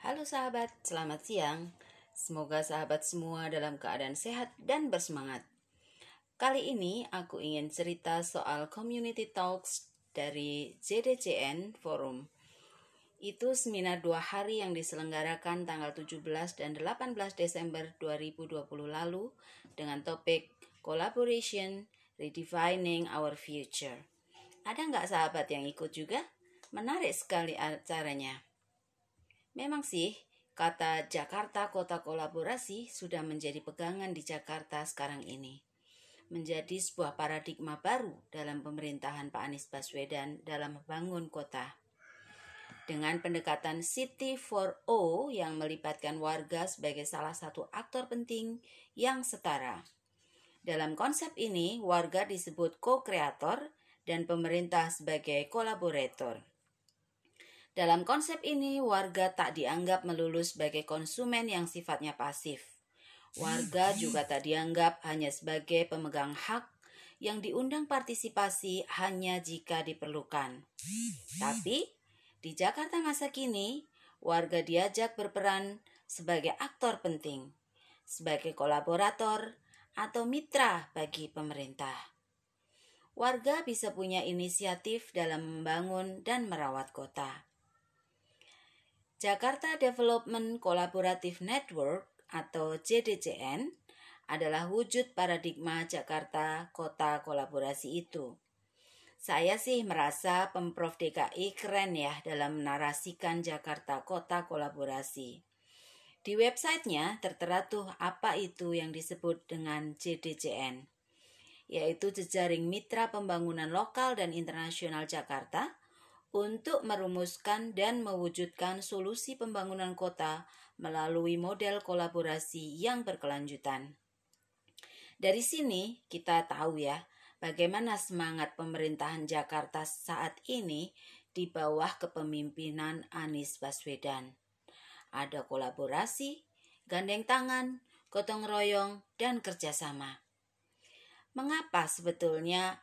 Halo sahabat, selamat siang. Semoga sahabat semua dalam keadaan sehat dan bersemangat. Kali ini aku ingin cerita soal Community Talks dari JDCN Forum. Itu seminar dua hari yang diselenggarakan tanggal 17 dan 18 Desember 2020 lalu dengan topik Collaboration Redefining Our Future. Ada nggak sahabat yang ikut juga? Menarik sekali acaranya. Memang sih, kata Jakarta Kota Kolaborasi sudah menjadi pegangan di Jakarta sekarang ini. Menjadi sebuah paradigma baru dalam pemerintahan Pak Anies Baswedan dalam membangun kota. Dengan pendekatan City for O yang melibatkan warga sebagai salah satu aktor penting yang setara. Dalam konsep ini, warga disebut co-kreator dan pemerintah sebagai kolaborator. Dalam konsep ini, warga tak dianggap melulu sebagai konsumen yang sifatnya pasif. Warga juga tak dianggap hanya sebagai pemegang hak yang diundang partisipasi hanya jika diperlukan. Tapi, di Jakarta masa kini, warga diajak berperan sebagai aktor penting, sebagai kolaborator, atau mitra bagi pemerintah. Warga bisa punya inisiatif dalam membangun dan merawat kota Jakarta Development Collaborative Network atau JDCN adalah wujud paradigma Jakarta Kota Kolaborasi itu. Saya sih merasa Pemprov DKI keren ya dalam menarasikan Jakarta Kota Kolaborasi. Di websitenya tertera tuh apa itu yang disebut dengan JDCN, yaitu jejaring mitra pembangunan lokal dan internasional Jakarta untuk merumuskan dan mewujudkan solusi pembangunan kota melalui model kolaborasi yang berkelanjutan. Dari sini kita tahu ya bagaimana semangat pemerintahan Jakarta saat ini di bawah kepemimpinan Anies Baswedan. Ada kolaborasi, gandeng tangan, gotong royong, dan kerjasama. Mengapa sebetulnya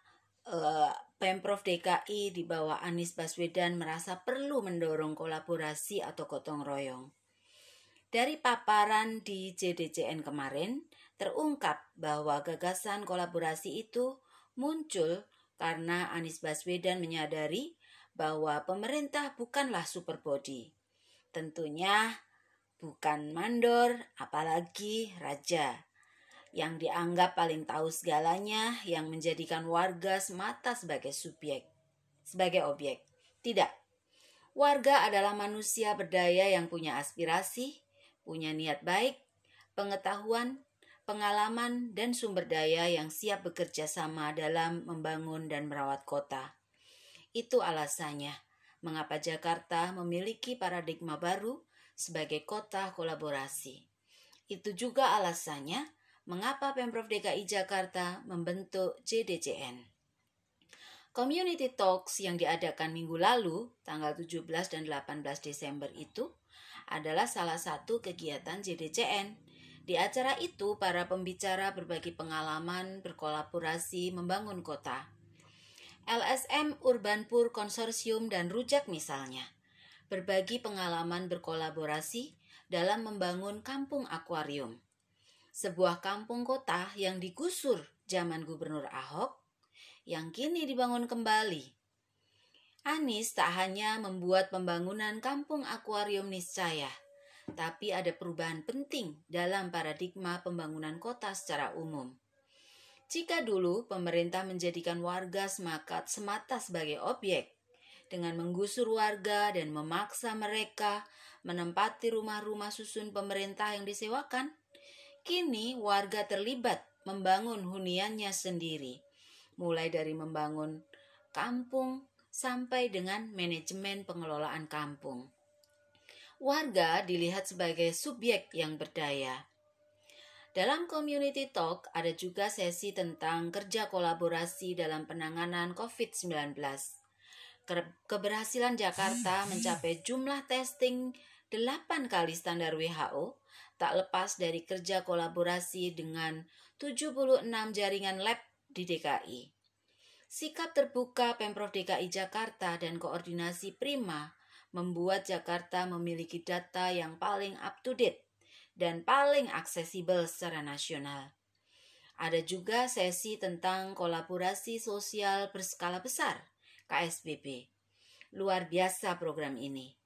uh, Pemprov DKI di bawah Anies Baswedan merasa perlu mendorong kolaborasi atau gotong royong. Dari paparan di JDCN kemarin, terungkap bahwa gagasan kolaborasi itu muncul karena Anies Baswedan menyadari bahwa pemerintah bukanlah super body. Tentunya bukan mandor, apalagi raja yang dianggap paling tahu segalanya yang menjadikan warga semata sebagai subjek, sebagai objek. Tidak. Warga adalah manusia berdaya yang punya aspirasi, punya niat baik, pengetahuan, pengalaman, dan sumber daya yang siap bekerja sama dalam membangun dan merawat kota. Itu alasannya mengapa Jakarta memiliki paradigma baru sebagai kota kolaborasi. Itu juga alasannya mengapa Pemprov DKI Jakarta membentuk JDCN. Community Talks yang diadakan minggu lalu, tanggal 17 dan 18 Desember itu, adalah salah satu kegiatan JDCN. Di acara itu, para pembicara berbagi pengalaman berkolaborasi membangun kota. LSM Urbanpur Konsorsium dan Rujak misalnya, berbagi pengalaman berkolaborasi dalam membangun kampung akuarium sebuah kampung kota yang digusur zaman Gubernur Ahok yang kini dibangun kembali. Anies tak hanya membuat pembangunan kampung akuarium niscaya, tapi ada perubahan penting dalam paradigma pembangunan kota secara umum. Jika dulu pemerintah menjadikan warga semakat semata sebagai objek, dengan menggusur warga dan memaksa mereka menempati rumah-rumah susun pemerintah yang disewakan, Kini warga terlibat membangun huniannya sendiri, mulai dari membangun kampung sampai dengan manajemen pengelolaan kampung. Warga dilihat sebagai subjek yang berdaya. Dalam community talk ada juga sesi tentang kerja kolaborasi dalam penanganan COVID-19. Keberhasilan Jakarta mencapai jumlah testing 8 kali standar WHO tak lepas dari kerja kolaborasi dengan 76 jaringan lab di DKI. Sikap terbuka Pemprov DKI Jakarta dan koordinasi prima membuat Jakarta memiliki data yang paling up to date dan paling aksesibel secara nasional. Ada juga sesi tentang kolaborasi sosial berskala besar, KSBB. Luar biasa program ini.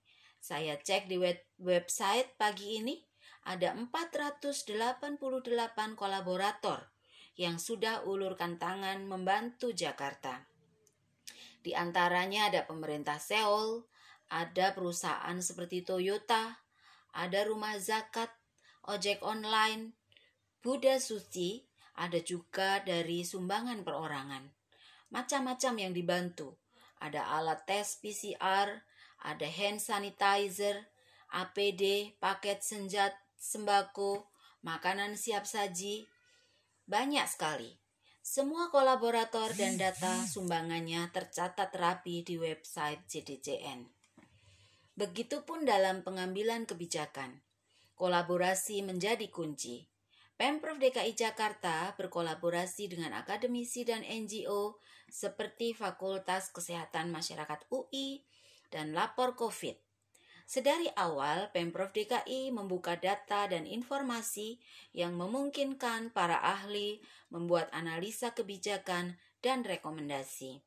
Saya cek di web website pagi ini, ada 488 kolaborator yang sudah ulurkan tangan membantu Jakarta. Di antaranya ada pemerintah Seoul, ada perusahaan seperti Toyota, ada rumah zakat, ojek online, Buddha Suci, ada juga dari sumbangan perorangan. Macam-macam yang dibantu. Ada alat tes PCR, ada hand sanitizer, APD, paket senjat, sembako, makanan siap saji. Banyak sekali. Semua kolaborator dan data sumbangannya tercatat rapi di website JDCN. Begitupun dalam pengambilan kebijakan. Kolaborasi menjadi kunci. Pemprov DKI Jakarta berkolaborasi dengan akademisi dan NGO seperti Fakultas Kesehatan Masyarakat UI dan Lapor COVID Sedari awal, Pemprov DKI membuka data dan informasi yang memungkinkan para ahli membuat analisa kebijakan dan rekomendasi.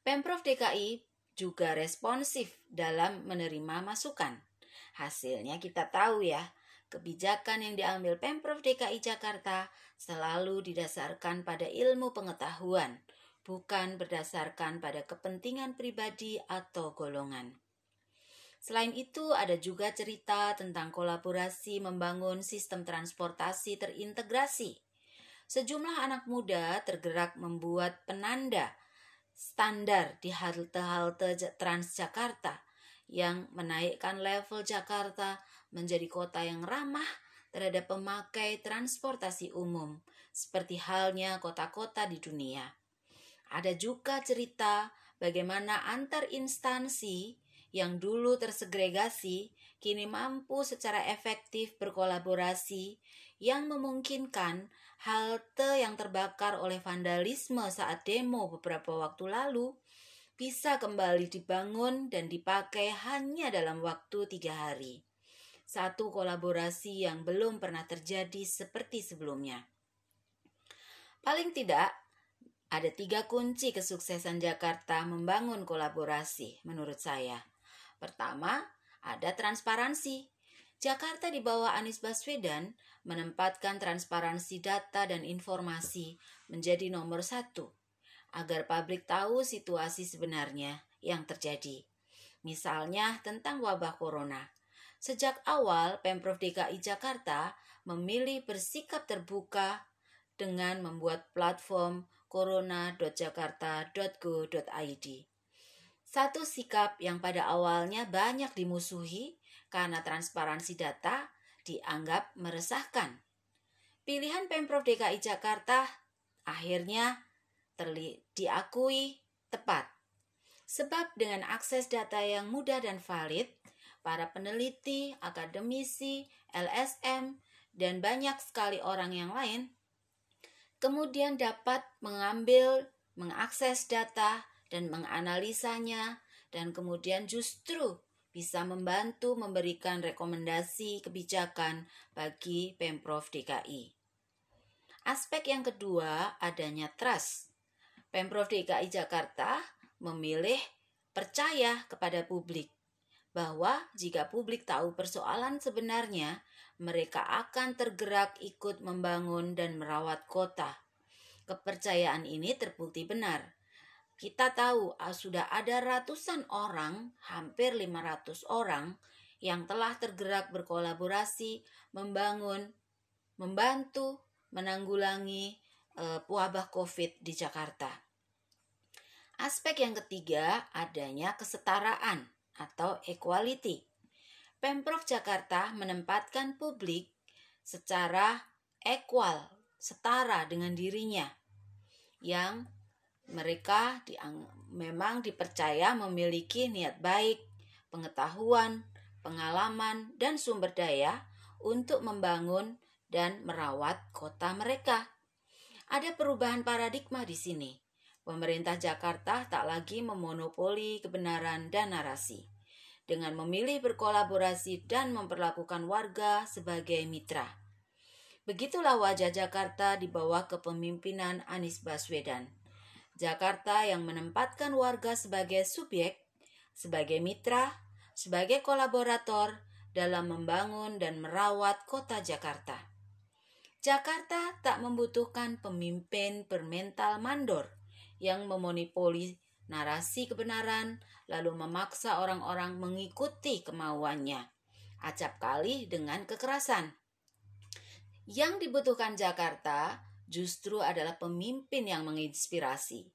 Pemprov DKI juga responsif dalam menerima masukan. Hasilnya kita tahu ya, kebijakan yang diambil Pemprov DKI Jakarta selalu didasarkan pada ilmu pengetahuan, bukan berdasarkan pada kepentingan pribadi atau golongan. Selain itu, ada juga cerita tentang kolaborasi membangun sistem transportasi terintegrasi. Sejumlah anak muda tergerak membuat penanda standar di halte-halte Transjakarta yang menaikkan level Jakarta menjadi kota yang ramah terhadap pemakai transportasi umum, seperti halnya kota-kota di dunia. Ada juga cerita bagaimana antar instansi yang dulu tersegregasi kini mampu secara efektif berkolaborasi yang memungkinkan halte yang terbakar oleh vandalisme saat demo beberapa waktu lalu bisa kembali dibangun dan dipakai hanya dalam waktu tiga hari. Satu kolaborasi yang belum pernah terjadi seperti sebelumnya. Paling tidak, ada tiga kunci kesuksesan Jakarta membangun kolaborasi menurut saya. Pertama, ada transparansi. Jakarta di bawah Anies Baswedan menempatkan transparansi data dan informasi menjadi nomor satu agar publik tahu situasi sebenarnya yang terjadi. Misalnya tentang wabah corona. Sejak awal, Pemprov DKI Jakarta memilih bersikap terbuka dengan membuat platform corona.jakarta.go.id. Satu sikap yang pada awalnya banyak dimusuhi karena transparansi data dianggap meresahkan. Pilihan Pemprov DKI Jakarta akhirnya terli diakui tepat. Sebab dengan akses data yang mudah dan valid, para peneliti, akademisi, LSM, dan banyak sekali orang yang lain kemudian dapat mengambil, mengakses data dan menganalisanya dan kemudian justru bisa membantu memberikan rekomendasi kebijakan bagi Pemprov DKI. Aspek yang kedua adanya trust. Pemprov DKI Jakarta memilih percaya kepada publik bahwa jika publik tahu persoalan sebenarnya, mereka akan tergerak ikut membangun dan merawat kota. Kepercayaan ini terbukti benar kita tahu ah, sudah ada ratusan orang, hampir 500 orang yang telah tergerak berkolaborasi membangun, membantu menanggulangi uh, wabah Covid di Jakarta. Aspek yang ketiga adanya kesetaraan atau equality. Pemprov Jakarta menempatkan publik secara equal, setara dengan dirinya yang mereka diang memang dipercaya memiliki niat baik, pengetahuan, pengalaman, dan sumber daya untuk membangun dan merawat kota mereka. Ada perubahan paradigma di sini. Pemerintah Jakarta tak lagi memonopoli kebenaran dan narasi. dengan memilih berkolaborasi dan memperlakukan warga sebagai mitra. Begitulah wajah Jakarta di bawah kepemimpinan Anies Baswedan. Jakarta yang menempatkan warga sebagai subjek, sebagai mitra, sebagai kolaborator dalam membangun dan merawat kota Jakarta. Jakarta tak membutuhkan pemimpin bermental mandor yang memonopoli narasi kebenaran, lalu memaksa orang-orang mengikuti kemauannya. Acap kali dengan kekerasan. Yang dibutuhkan Jakarta justru adalah pemimpin yang menginspirasi,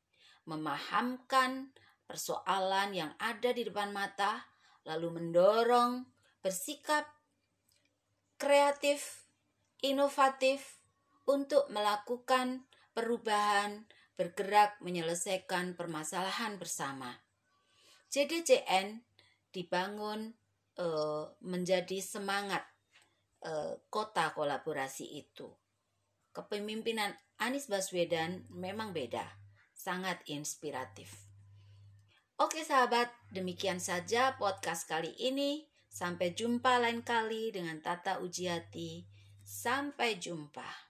memahamkan persoalan yang ada di depan mata, lalu mendorong bersikap kreatif, inovatif untuk melakukan perubahan bergerak menyelesaikan permasalahan bersama. JDCN dibangun e, menjadi semangat e, kota kolaborasi itu. Kepemimpinan Anies Baswedan memang beda, sangat inspiratif. Oke sahabat, demikian saja podcast kali ini. Sampai jumpa lain kali dengan Tata Ujiati. Sampai jumpa.